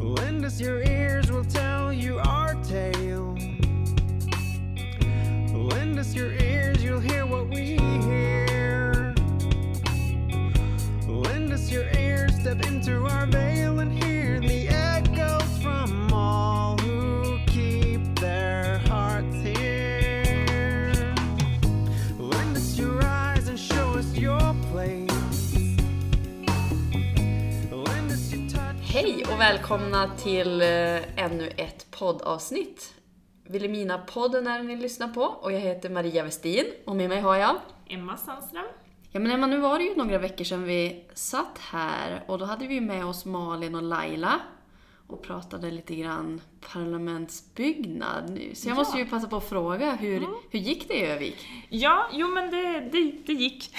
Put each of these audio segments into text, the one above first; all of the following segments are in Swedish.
Lend us your ears, we'll tell you our tale. Lend us your ears, you'll hear what we hear. Lend us your ears, step into our veil and hear the och välkomna till eh, ännu ett poddavsnitt. Vilhelmina-podden är ni lyssnar på och jag heter Maria Westin och med mig har jag Emma Sandström. Ja men Emma, nu var det ju några veckor sedan vi satt här och då hade vi med oss Malin och Laila och pratade lite grann parlamentsbyggnad. Så jag Ja. måste ju passa på att fråga, hur, hur gick det i Övik? Ja, jo men det, det, det gick.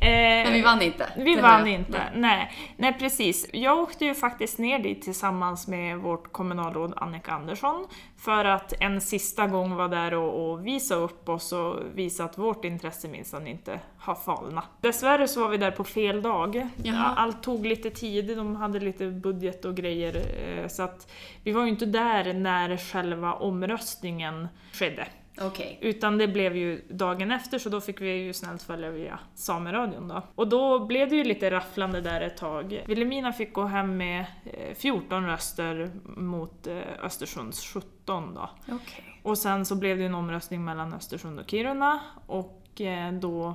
Eh, Men vi vann inte. Vi vann jag. inte, nej. nej. precis. Jag åkte ju faktiskt ner dit tillsammans med vårt kommunalråd Annika Andersson för att en sista gång vara där och, och visa upp oss och visa att vårt intresse minsann inte har falnat. Dessvärre så var vi där på fel dag. Jaha. Allt tog lite tid, de hade lite budget och grejer så att vi var ju inte där när själva omröstningen skedde. Okej. Utan det blev ju dagen efter, så då fick vi ju snällt följa via Sameradion då. Och då blev det ju lite rafflande där ett tag. Vilhelmina fick gå hem med eh, 14 röster mot eh, Östersunds 17 då. Okej. Och sen så blev det ju en omröstning mellan Östersund och Kiruna och eh, då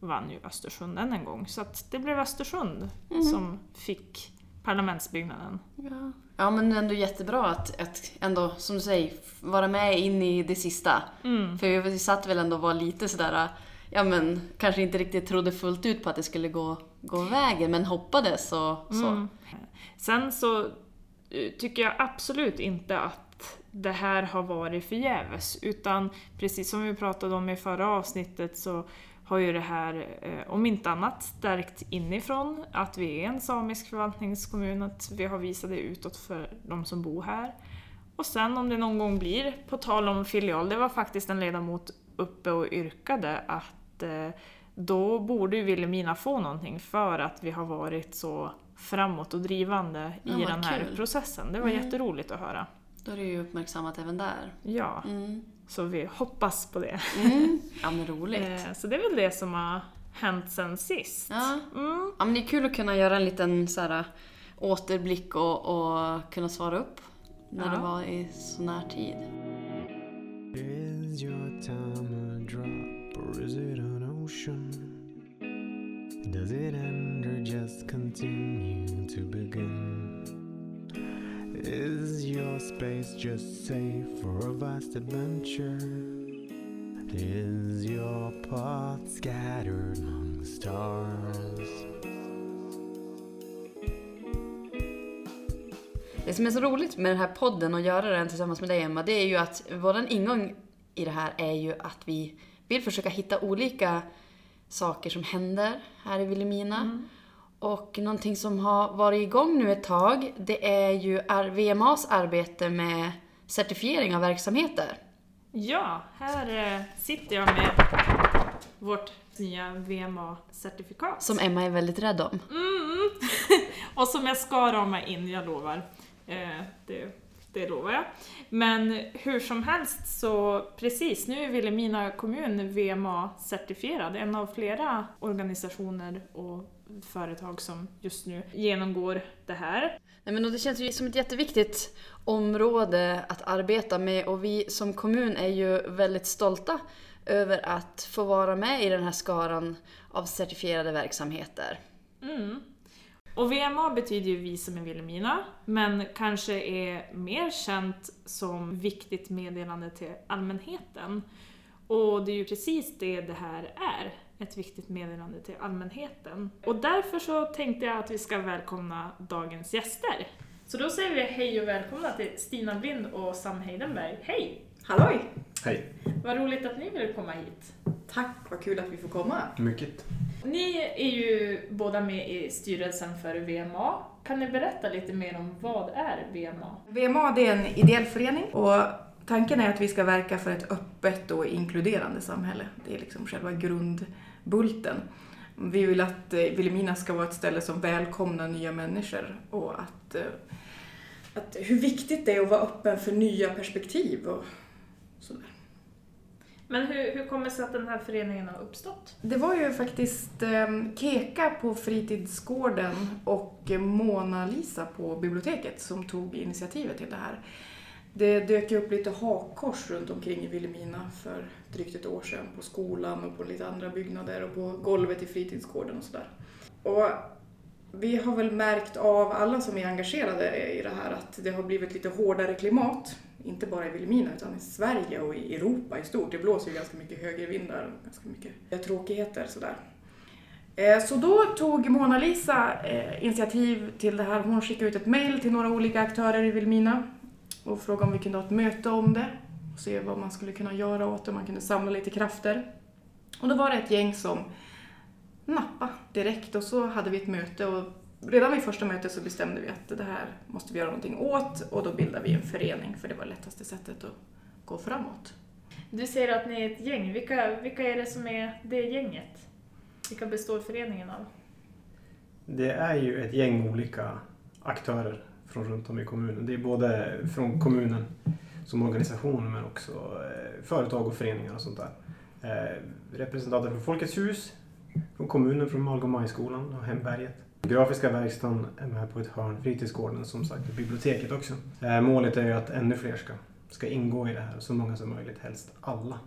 vann ju Östersund än en gång. Så att det blev Östersund som fick parlamentsbyggnaden. Ja. ja men ändå jättebra att, att ändå, som du säger, vara med in i det sista. Mm. För vi satt väl ändå och var lite sådär, ja men kanske inte riktigt trodde fullt ut på att det skulle gå, gå vägen, men hoppades och så. Mm. Sen så eh, tycker jag absolut inte att det här har varit förgäves, utan precis som vi pratade om i förra avsnittet så har ju det här, eh, om inte annat, stärkt inifrån att vi är en samisk förvaltningskommun, att vi har visat det utåt för de som bor här. Och sen om det någon gång blir, på tal om filial, det var faktiskt en ledamot uppe och yrkade att eh, då borde ju Vilhelmina få någonting för att vi har varit så framåt och drivande i Ja, den här kul. processen. Det var Mm. jätteroligt att höra. Då är det ju uppmärksammat även där. Ja, Mm. Så vi hoppas på det. Mm. Ja men roligt. Eh, Så det är väl det som har hänt sen sist. Ja. Mm. ja men det är kul att kunna göra en liten så här, återblick och, och kunna svara upp när Ja. det var i sån här tid. Is your time a drop or is it an ocean? Does it end or just continue to begin? Is your space just safe for a vast adventure? Is your path scattered among the stars? Det som är så roligt med den här podden och göra den tillsammans med dig Emma, det är ju att vår ingång i det här är ju att vi vill försöka hitta olika saker som händer här i Vilhelmina. Och någonting som har varit igång nu ett tag, det är ju VMAs arbete med certifiering av verksamheter. Ja, här eh, sitter jag med vårt nya VMA-certifikat. Som Emma är väldigt rädd om. Mm. och som jag ska rama in, jag lovar. Eh, det, det lovar jag. Men hur som helst så precis, nu är Vilhelmina kommun VMA-certifierad. En av flera organisationer och företag som just nu genomgår det här. Nej, men det känns ju som ett jätteviktigt område att arbeta med och vi som kommun är ju väldigt stolta över att få vara med i den här skaran av certifierade verksamheter. Mm. Och VMA betyder ju Vi som är Vilhelmina, men kanske är mer känt som viktigt meddelande till allmänheten. Och det är ju precis det det här är, ett viktigt meddelande till allmänheten. Och därför så tänkte jag att vi ska välkomna dagens gäster. Så då säger vi hej och välkomna till Stina Blind och Sam Heidenberg. Hej! Halloj! Hej. Vad roligt att ni ville komma hit. Tack, vad kul att vi får komma. Mycket. Ni är ju båda med i styrelsen för VMA. Kan ni berätta lite mer om vad är VMA? VMA det är en ideell förening och tanken är att vi ska verka för ett öppet och inkluderande samhälle. Det är liksom själva grundbulten. Vi vill att eh, Vilhelmina ska vara ett ställe som välkomnar nya människor och att eh, att hur viktigt det är att vara öppen för nya perspektiv och sådär. Men hur, hur kommer det sig att den här föreningen har uppstått? Det var ju faktiskt eh, Keka på fritidsgården och eh, Mona-Lisa på biblioteket som tog initiativet till det här. Det dök ju upp lite hakkors runt omkring i Vilhelmina för drygt ett år sedan på skolan och på lite andra byggnader och på golvet i fritidsgården och sådär. Och vi har väl märkt av alla som är engagerade i det här att det har blivit lite hårdare klimat. Inte bara i Vilhelmina utan i Sverige och i Europa i stort. Det blåser ju ganska mycket högervindar och ganska mycket tråkigheter sådär. Eh, så då tog Mona-Lisa eh, initiativ till det här. Hon skickade ut ett mejl till några olika aktörer i Vilhelmina och frågade om vi kunde ha ett möte om det och se vad man skulle kunna göra åt det, om man kunde samla lite krafter. Och då var det ett gäng som nappade direkt och så hade vi ett möte och redan vid första mötet så bestämde vi att det här måste vi göra någonting åt och då bildade vi en förening för det var lättaste sättet att gå framåt. Du säger att ni är ett gäng. Vilka, vilka är det som är det gänget? Vilka består föreningen av? Det är ju ett gäng olika aktörer från runt om i kommunen. Det är både från kommunen som organisation men också eh, företag och föreningar och sånt där. Eh, representanter från Folkets hus, från kommunen, från Malgomajskolan och Hemberget. Grafiska verkstaden är med på ett hörn, fritidsgården som sagt och biblioteket också. Eh, målet är ju att ännu fler ska, ska ingå i det här, så många som möjligt, helst alla.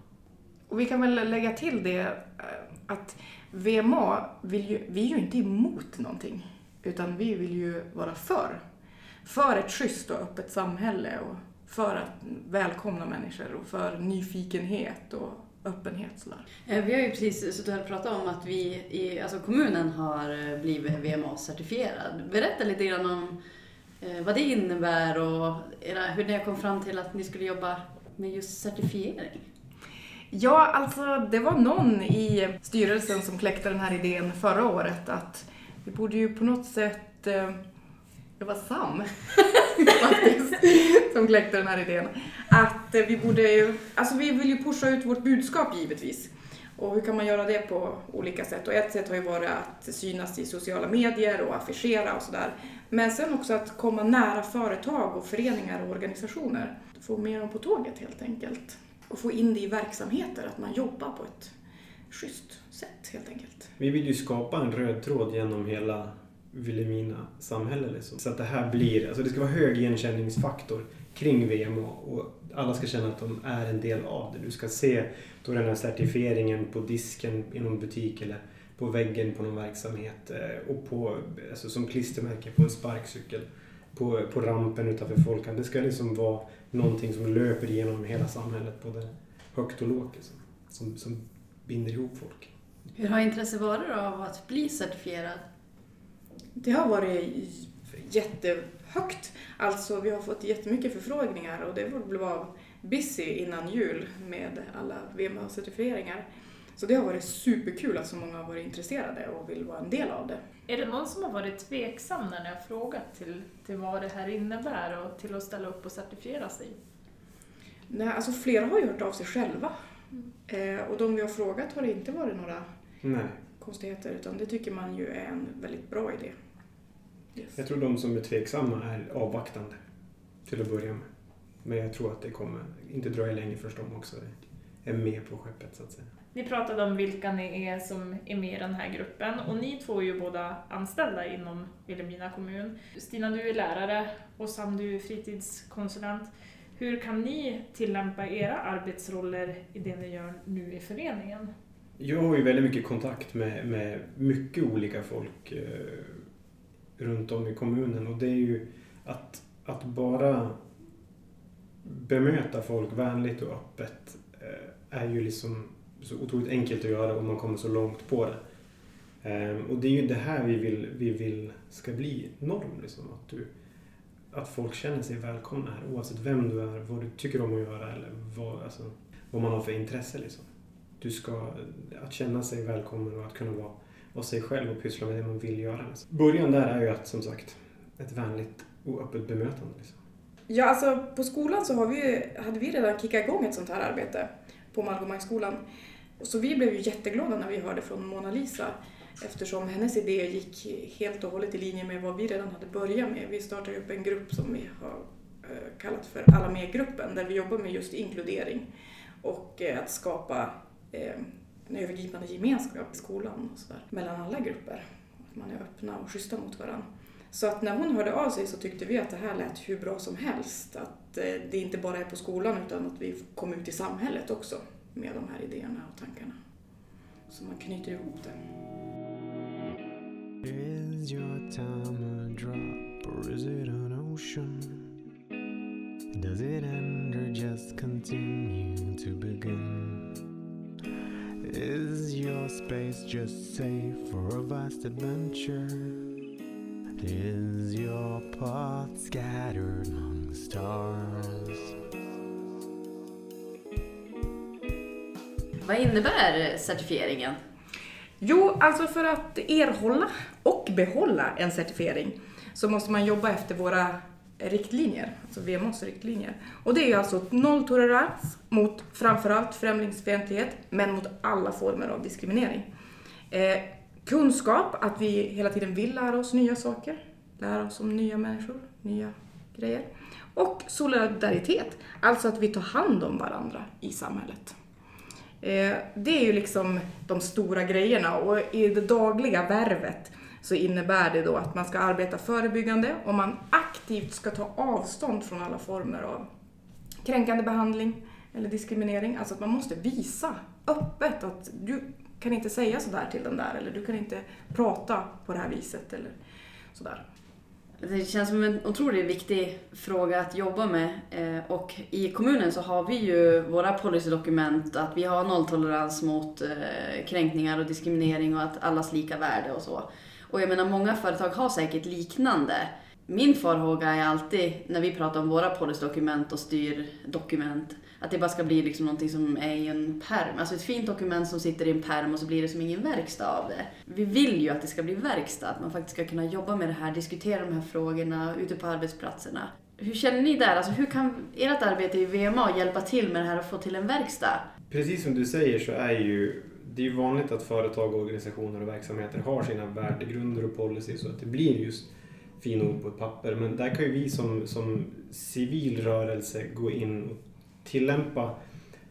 Och vi kan väl lägga till det eh, att VMA, vill ju, vi är ju inte emot någonting utan vi vill ju vara för. För ett schysst och öppet samhälle och för att välkomna människor och för nyfikenhet och öppenhet. Sådär. Eh, Vi har ju precis suttit och pratat om att vi i alltså kommunen har eh, blivit VMA-certifierad. Berätta lite grann om eh, vad det innebär och hur ni kom fram till att ni skulle jobba med just certifiering. Ja, alltså det var någon i styrelsen som kläckte den här idén förra året att vi borde ju på något sätt det var Sam faktiskt som kläckte den här idén. Att eh, vi borde ju, alltså vi vill ju pusha ut vårt budskap givetvis. Och hur kan man göra det på olika sätt? Och ett sätt har ju varit att synas i sociala medier och affischera och sådär. Men sen också att komma nära företag och föreningar och organisationer. Få med dem på tåget helt enkelt. Och få in det i verksamheter, att man jobbar på ett schysst sätt helt enkelt. Vi vill ju skapa en röd tråd genom hela Vilhelmina samhälle. Liksom. Så att det här blir, alltså det ska vara hög igenkänningsfaktor kring VMA och alla ska känna att de är en del av det. Du ska se då den här certifieringen på disken i någon butik eller på väggen på någon verksamhet eh, och på, alltså som klistermärke på en sparkcykel på, på rampen utanför folkan. Det ska liksom vara någonting som löper igenom hela samhället, både högt och lågt, liksom, som, som binder ihop folk. Hur har intresset varit då av att bli certifierad? Det har varit jättehögt. Alltså vi har fått jättemycket förfrågningar och det blev busy innan jul med alla VMA-certifieringar. Så det har varit superkul att så många har varit intresserade och vill vara en del av det. Är det någon som har varit tveksam när ni har frågat till, till vad det här innebär och till att ställa upp och certifiera sig? Nej, alltså flera har ju hört av sig själva. Eh, och de vi har frågat har det inte varit några Nej. konstigheter utan det tycker man ju är en väldigt bra idé. Yes. Jag tror de som är tveksamma är avvaktande till att börja med. Men jag tror att det kommer inte dröja länge förrän de också är med på skeppet så att säga. Ni pratade om vilka ni är som är med i den här gruppen och ni två är ju båda anställda inom Vilhelmina kommun. Stina, du är lärare och Sam, du är fritidskonsulent. Hur kan ni tillämpa era arbetsroller i det ni gör nu i föreningen? Jag har ju väldigt mycket kontakt med, med mycket olika folk eh, runt om i kommunen och det är ju att, att bara bemöta folk vänligt och öppet eh, är ju liksom så otroligt enkelt att göra om man kommer så långt på det. Ehm, och det är ju det här vi vill, vi vill ska bli norm. Liksom, att, du, att folk känner sig välkomna här oavsett vem du är, vad du tycker om att göra eller vad, alltså, vad man har för intresse. Liksom. Du ska, att känna sig välkommen och att kunna vara, och sig själv och pyssla med det man vill göra. Alltså, början där är ju att som sagt ett vänligt och öppet bemötande. Liksom. Ja, alltså på skolan så har vi, hade vi redan kickat igång ett sånt här arbete på Malgomajskolan. Så vi blev ju jätteglada när vi hörde från Mona Lisa. eftersom hennes idé gick helt och hållet i linje med vad vi redan hade börjat med. Vi startade upp en grupp som vi har eh, kallat för Alla med-gruppen där vi jobbar med just inkludering och eh, att skapa eh, en övergripande gemenskap i skolan och så där, mellan alla grupper. Att man är öppna och schyssta mot varandra. Så att när hon hörde av sig så tyckte vi att det här lät hur bra som helst. Att eh, det inte bara är på skolan utan att vi kom ut i samhället också med de här idéerna och tankarna. Så man knyter ihop det. Is your time a drop or is it an ocean? Does it end or just continue to begin? Is your space just safe for a vast adventure? Is your path scattered among the stars? Vad innebär certifieringen? Jo, alltså för att erhålla och behålla en certifiering så måste man jobba efter våra riktlinjer, alltså VMOs riktlinjer. Och det är ju alltså nolltolerans mot framförallt främlingsfientlighet, men mot alla former av diskriminering. Eh, kunskap, att vi hela tiden vill lära oss nya saker, lära oss om nya människor, nya grejer. Och solidaritet, alltså att vi tar hand om varandra i samhället. Eh, det är ju liksom de stora grejerna och i det dagliga värvet så innebär det då att man ska arbeta förebyggande och man aktivt ska ta avstånd från alla former av kränkande behandling eller diskriminering. Alltså att man måste visa öppet att du kan inte säga sådär till den där eller du kan inte prata på det här viset eller sådär. Det känns som en otroligt viktig fråga att jobba med. Eh, och i kommunen så har vi ju våra policydokument, att vi har nolltolerans mot eh, kränkningar och diskriminering och att allas lika värde och så. Och jag menar, många företag har säkert liknande. Min farhåga är alltid, när vi pratar om våra policydokument och styrdokument, att det bara ska bli liksom någonting som är i en perm. Alltså ett fint dokument som sitter i en perm och så blir det som ingen verkstad av det. Vi vill ju att det ska bli verkstad, att man faktiskt ska kunna jobba med det här, diskutera de här frågorna ute på arbetsplatserna. Hur känner ni där? Alltså hur kan ert arbete i VMA hjälpa till med det här och få till en verkstad? Precis som du säger så är ju det är ju vanligt att företag, organisationer och verksamheter har sina värdegrunder och policies så att det blir just fina ord på ett papper. Men där kan ju vi som, som civil rörelse gå in och tillämpa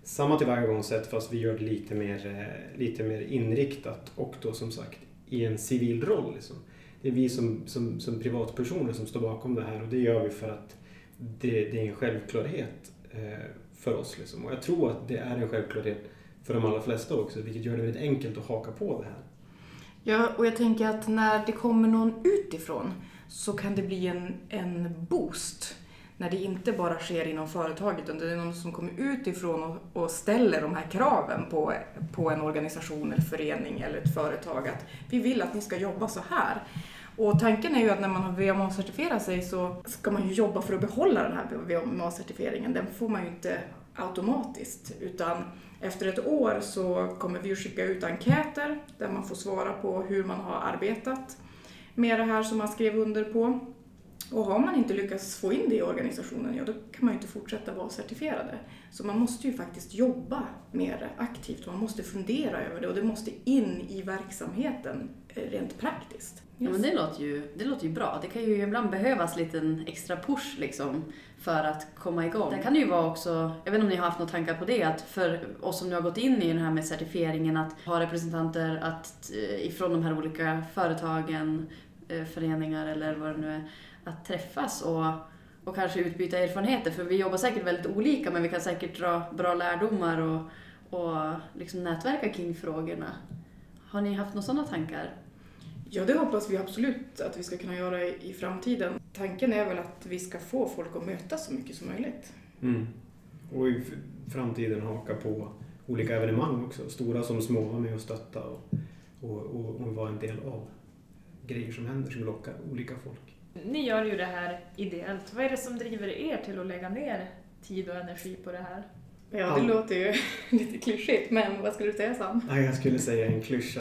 samma tillvägagångssätt fast vi gör det lite mer, eh, lite mer inriktat och då som sagt i en civil roll. Liksom. Det är vi som, som, som privatpersoner som står bakom det här och det gör vi för att det, det är en självklarhet eh, för oss. Liksom. Och jag tror att det är en självklarhet för de allra flesta också, vilket gör det väldigt enkelt att haka på det här. Ja, och jag tänker att när det kommer någon utifrån så kan det bli en, en boost. När det inte bara sker inom företaget utan det är någon som kommer utifrån och, och ställer de här kraven på, på en organisation, eller förening eller ett företag. Att vi vill att ni ska jobba så här. Och tanken är ju att när man har VMA-certifierat sig så ska man ju jobba för att behålla den här VMA-certifieringen. Den får man ju inte automatiskt utan efter ett år så kommer vi att skicka ut enkäter där man får svara på hur man har arbetat med det här som man skrev under på. Och har man inte lyckats få in det i organisationen, ja då kan man ju inte fortsätta vara certifierade. Så man måste ju faktiskt jobba mer aktivt och man måste fundera över det och det måste in i verksamheten eh, rent praktiskt. Ja, men det låter, ju, det låter ju bra. Det kan ju ibland behövas lite en extra push liksom för att komma igång. Det kan ju vara också, jag vet inte om ni har haft några tankar på det, att för oss som nu har gått in i den här med certifieringen, att ha representanter att, eh, ifrån de här olika företagen, eh, föreningar eller vad det nu är, att träffas och, och kanske utbyta erfarenheter. För vi jobbar säkert väldigt olika, men vi kan säkert dra bra lärdomar och, och liksom nätverka kring frågorna. Har ni haft några sådana tankar? Ja, det hoppas vi absolut att vi ska kunna göra i i framtiden. Tanken är väl att vi ska få folk att mötas så mycket som möjligt. Mm. Och i framtiden haka på olika evenemang också, stora som små, vara med och stötta och, och, och, och vara en del av grejer som händer som lockar olika folk. Ni gör ju det här ideellt. Vad är det som driver er till att lägga ner tid och energi på det här? Ja, det All- låter ju lite klyschigt, men vad skulle du säga Sam? Nej, jag skulle säga en klyscha.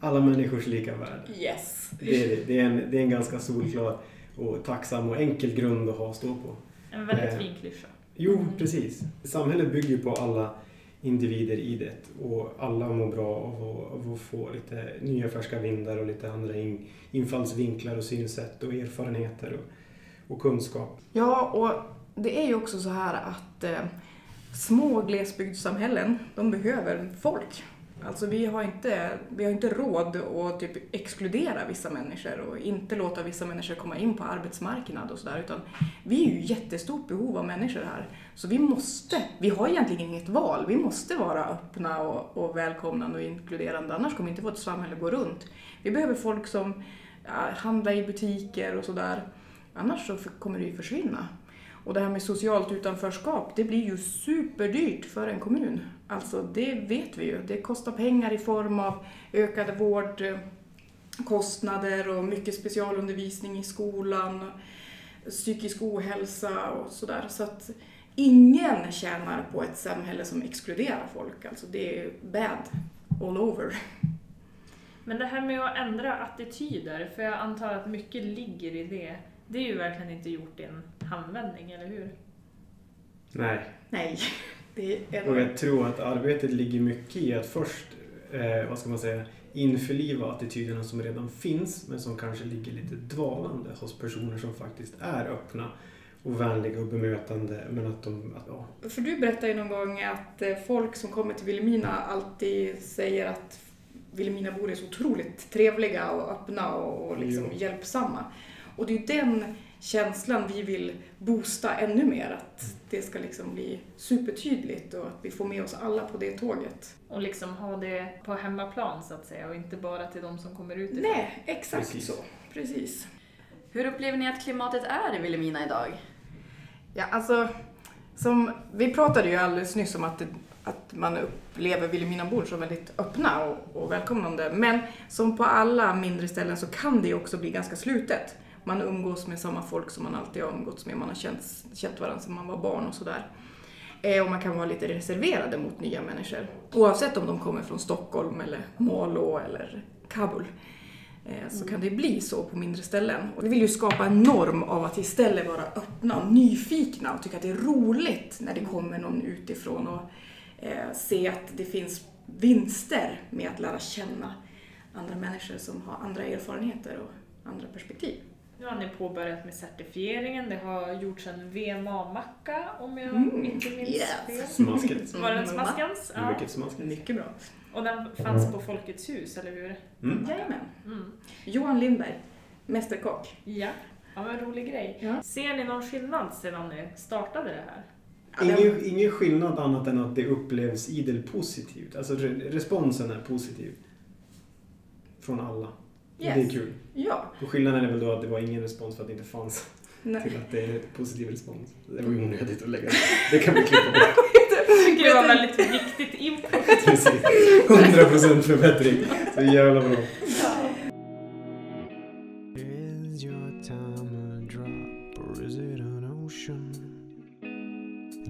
Alla människors lika värde. Yes! Det är, det, är en, det är en ganska solklar och tacksam och enkel grund att ha att stå på. En väldigt Eh. fin klyscha. Jo, precis. Samhället bygger på alla individer i det och alla mår bra av att, av att få lite nya färska vindar och lite andra in, infallsvinklar och synsätt och erfarenheter och, och kunskap. Ja, och det är ju också så här att eh, små glesbygdssamhällen, de behöver folk. Alltså vi har inte, vi har inte råd att typ exkludera vissa människor och inte låta vissa människor komma in på arbetsmarknaden. och sådär utan vi är ju i jättestort behov av människor här. Så vi måste, vi har egentligen inget val, vi måste vara öppna och, och välkomnande och inkluderande annars kommer inte vårt samhälle gå runt. Vi behöver folk som ja, handlar i butiker och sådär. Annars så kommer det ju försvinna. Och det här med socialt utanförskap, det blir ju superdyrt för en kommun. Alltså det vet vi ju. Det kostar pengar i form av ökade vårdkostnader eh, och mycket specialundervisning i skolan, psykisk ohälsa och sådär. Så att ingen tjänar på ett samhälle som exkluderar folk. Alltså det är bad all over. Men det här med att ändra attityder, för jag antar att mycket ligger i det. Det är ju verkligen inte gjort i en handvändning, eller hur? Nej, Nej, det är och jag tror att arbetet ligger mycket i att först, eh, vad ska man säga, införliva attityderna som redan finns men som kanske ligger lite dvalande hos personer som faktiskt är öppna och vänliga och bemötande men att de, att, ja, För du berättade ju någon gång att eh, folk som kommer till Vilhelmina alltid säger att Vilhelminabor är så otroligt trevliga och öppna och, och liksom Jo. hjälpsamma. Och det är ju den känslan vi vill boosta ännu mer, att det ska liksom bli supertydligt och att vi får med oss alla på det tåget. Och liksom ha det på hemmaplan så att säga och inte bara till de som kommer utifrån. Nej, exakt Precis. så. Precis. Hur upplever ni att klimatet är i Vilhelmina idag? Ja, alltså, som, vi pratade ju alldeles nyss om att, det, att man upplever Vilhelminabor som väldigt öppna och, och välkomnande. Men som på alla mindre ställen så kan det ju också bli ganska slutet. Man umgås med samma folk som man alltid har umgåtts med. Man har känt, känt varandra sedan man var barn och sådär. Eh, och man kan vara lite reserverade mot nya människor. Oavsett om de kommer från Stockholm eller Malå eller Kabul. Eh, så kan det bli så på mindre ställen. Och vi vill ju skapa en norm av att istället vara öppna och nyfikna och tycka att det är roligt när det kommer någon utifrån och eh, se att det finns vinster med att lära känna andra människor som har andra erfarenheter och andra perspektiv. Nu har ni påbörjat med certifieringen, det har gjorts en VMA-macka om jag Mm, inte minns yes. fel. smasket. Var den Mm, smaskans? Ja. Mycket smasket. Mycket bra. Och den fanns på Folkets hus, eller hur? Mm. Jajamän. Mm. Johan Lindberg, mästerkock. Ja. Ja, men rolig grej. Ja. Ser ni någon skillnad sedan ni startade det här? Ingen, ingen skillnad annat än att det upplevs idel positivt. Alltså re- responsen är positiv. Från alla. Och Det är Yes. kul. Ja. Och skillnaden är väl då att det var ingen respons för att det inte fanns Nej. till att det är positiv respons. Det var ju onödigt att lägga det. kan vi klippa bort. Jag tycker det var väldigt viktigt input. Precis. 100% förbättring. Så jävla bra.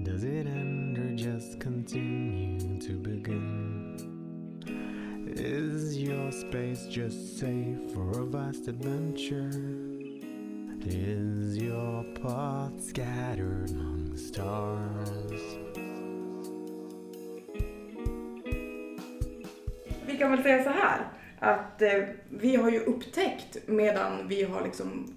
Does it end or just continue to begin? Is your space just safe for a vast adventure? Is your path scattered among the stars? Vi kan väl säga så här att eh, vi har ju upptäckt medan vi har liksom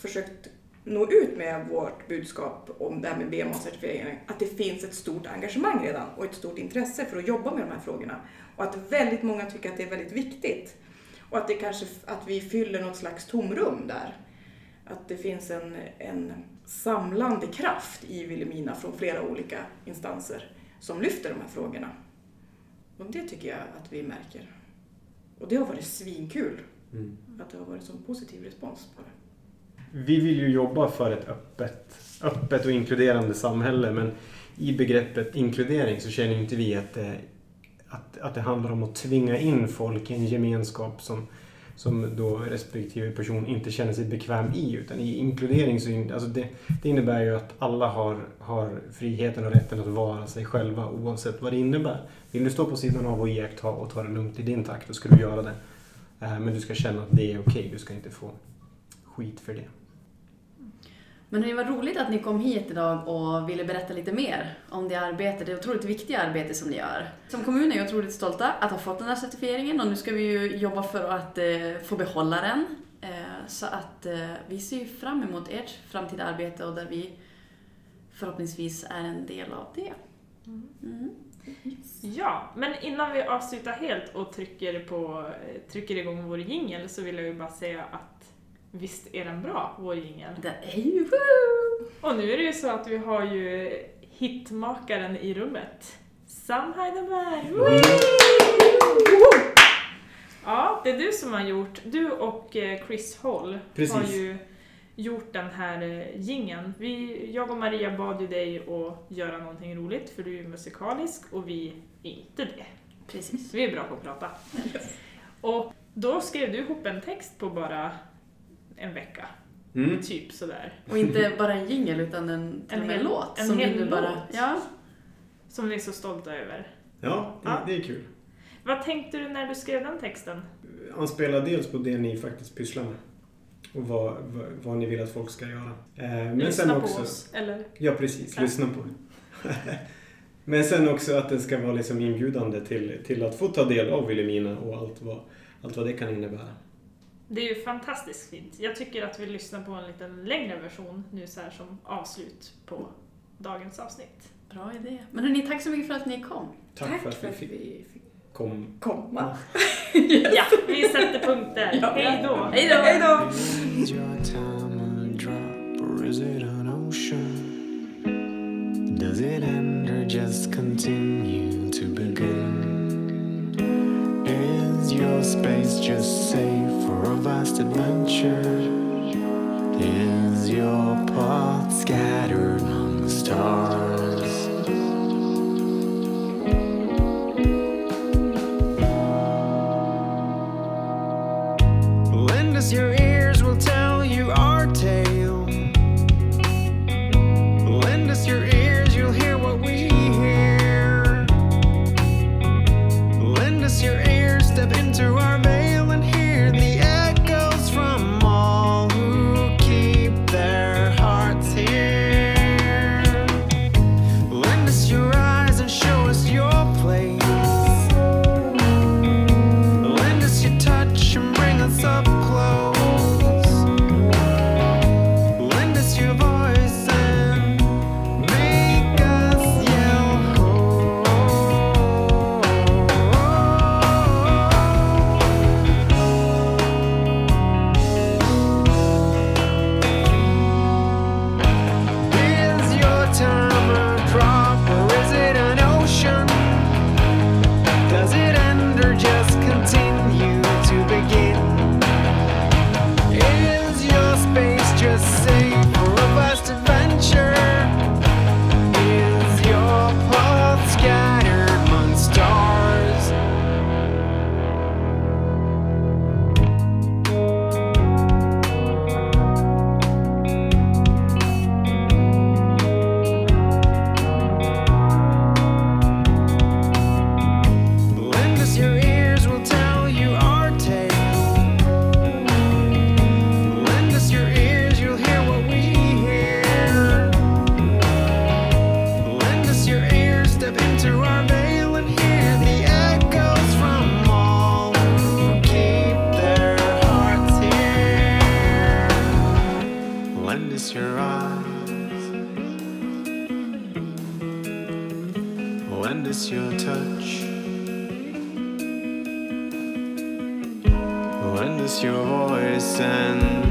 försökt nå ut med vårt budskap om det här med BMA-certifiering att det finns ett stort engagemang redan och ett stort intresse för att jobba med de här frågorna och att väldigt många tycker att det är väldigt viktigt och att det kanske att vi fyller något slags tomrum där. Att det finns en, en samlande kraft i Vilhelmina från flera olika instanser som lyfter de här frågorna. Och det tycker jag att vi märker. Och det har varit svinkul Mm. att det har varit sån positiv respons på det. Vi vill ju jobba för ett öppet, öppet och inkluderande samhälle men i begreppet inkludering så känner inte vi att det, att, att det handlar om att tvinga in folk i en gemenskap som, som då respektive person inte känner sig bekväm i. Utan i inkludering så alltså det, det innebär ju att alla har, har friheten och rätten att vara sig själva oavsett vad det innebär. Vill du stå på sidan av och iaktta och ta det lugnt i din takt, då ska du göra det. Eh, men du ska känna att det är okej, du ska inte få skit för det. Men det var roligt att ni kom hit idag och ville berätta lite mer om det arbetet, det otroligt viktiga arbete som ni gör. Som kommun är jag otroligt stolta att ha fått den här certifieringen och nu ska vi ju jobba för att eh, få behålla den. Eh, så att eh, vi ser ju fram emot ert framtida arbete och där vi förhoppningsvis är en del av det. Mm. Ja, men innan vi avslutar helt och trycker, på, trycker igång vår jingel så vill jag ju bara säga att visst är den bra, vår jingel? Det är ju! Och nu är det ju så att vi har ju hitmakaren i rummet. Sam Heidenberg! Ja, det är du som har gjort, du och eh, Chris Hall Precis. har ju gjort den här eh, jingeln. Vi, jag och Maria bad ju dig att göra någonting roligt för du är musikalisk och vi är inte det. Precis. Vi är bra på att prata. Och då skrev du ihop en text på bara en vecka, Mm. typ sådär. Och inte bara en jingle utan en, En hel- låt. en som hel nu bara, låt. Ja. Som ni är så stolta över. Ja, det, Ja. det är kul. Vad tänkte du när du skrev den texten? anspelar dels på det ni faktiskt pysslar med. Och vad, vad, vad ni vill att folk ska göra. Eh, men Lyssna sen på också, oss, eller? Ja, precis. Ja. Lyssna på men sen också att det ska vara liksom inbjudande till, till att få ta del av Vilhelmina och allt vad, allt vad det kan innebära. Det är ju fantastiskt fint. Jag tycker att vi lyssnar på en liten längre version nu så här som avslut på dagens avsnitt. Bra idé. Men hörni, tack så mycket för att ni kom. Tack, för att vi fick vi fick kom. komma. Ja, vi sätter punkt där. Ja. Hej då! Hej då! Hej då! Does it end or just continue to begin? Is your space just safe for a vast adventure? Is your path scattered among the stars? Space and it's your touch. When it's your voice and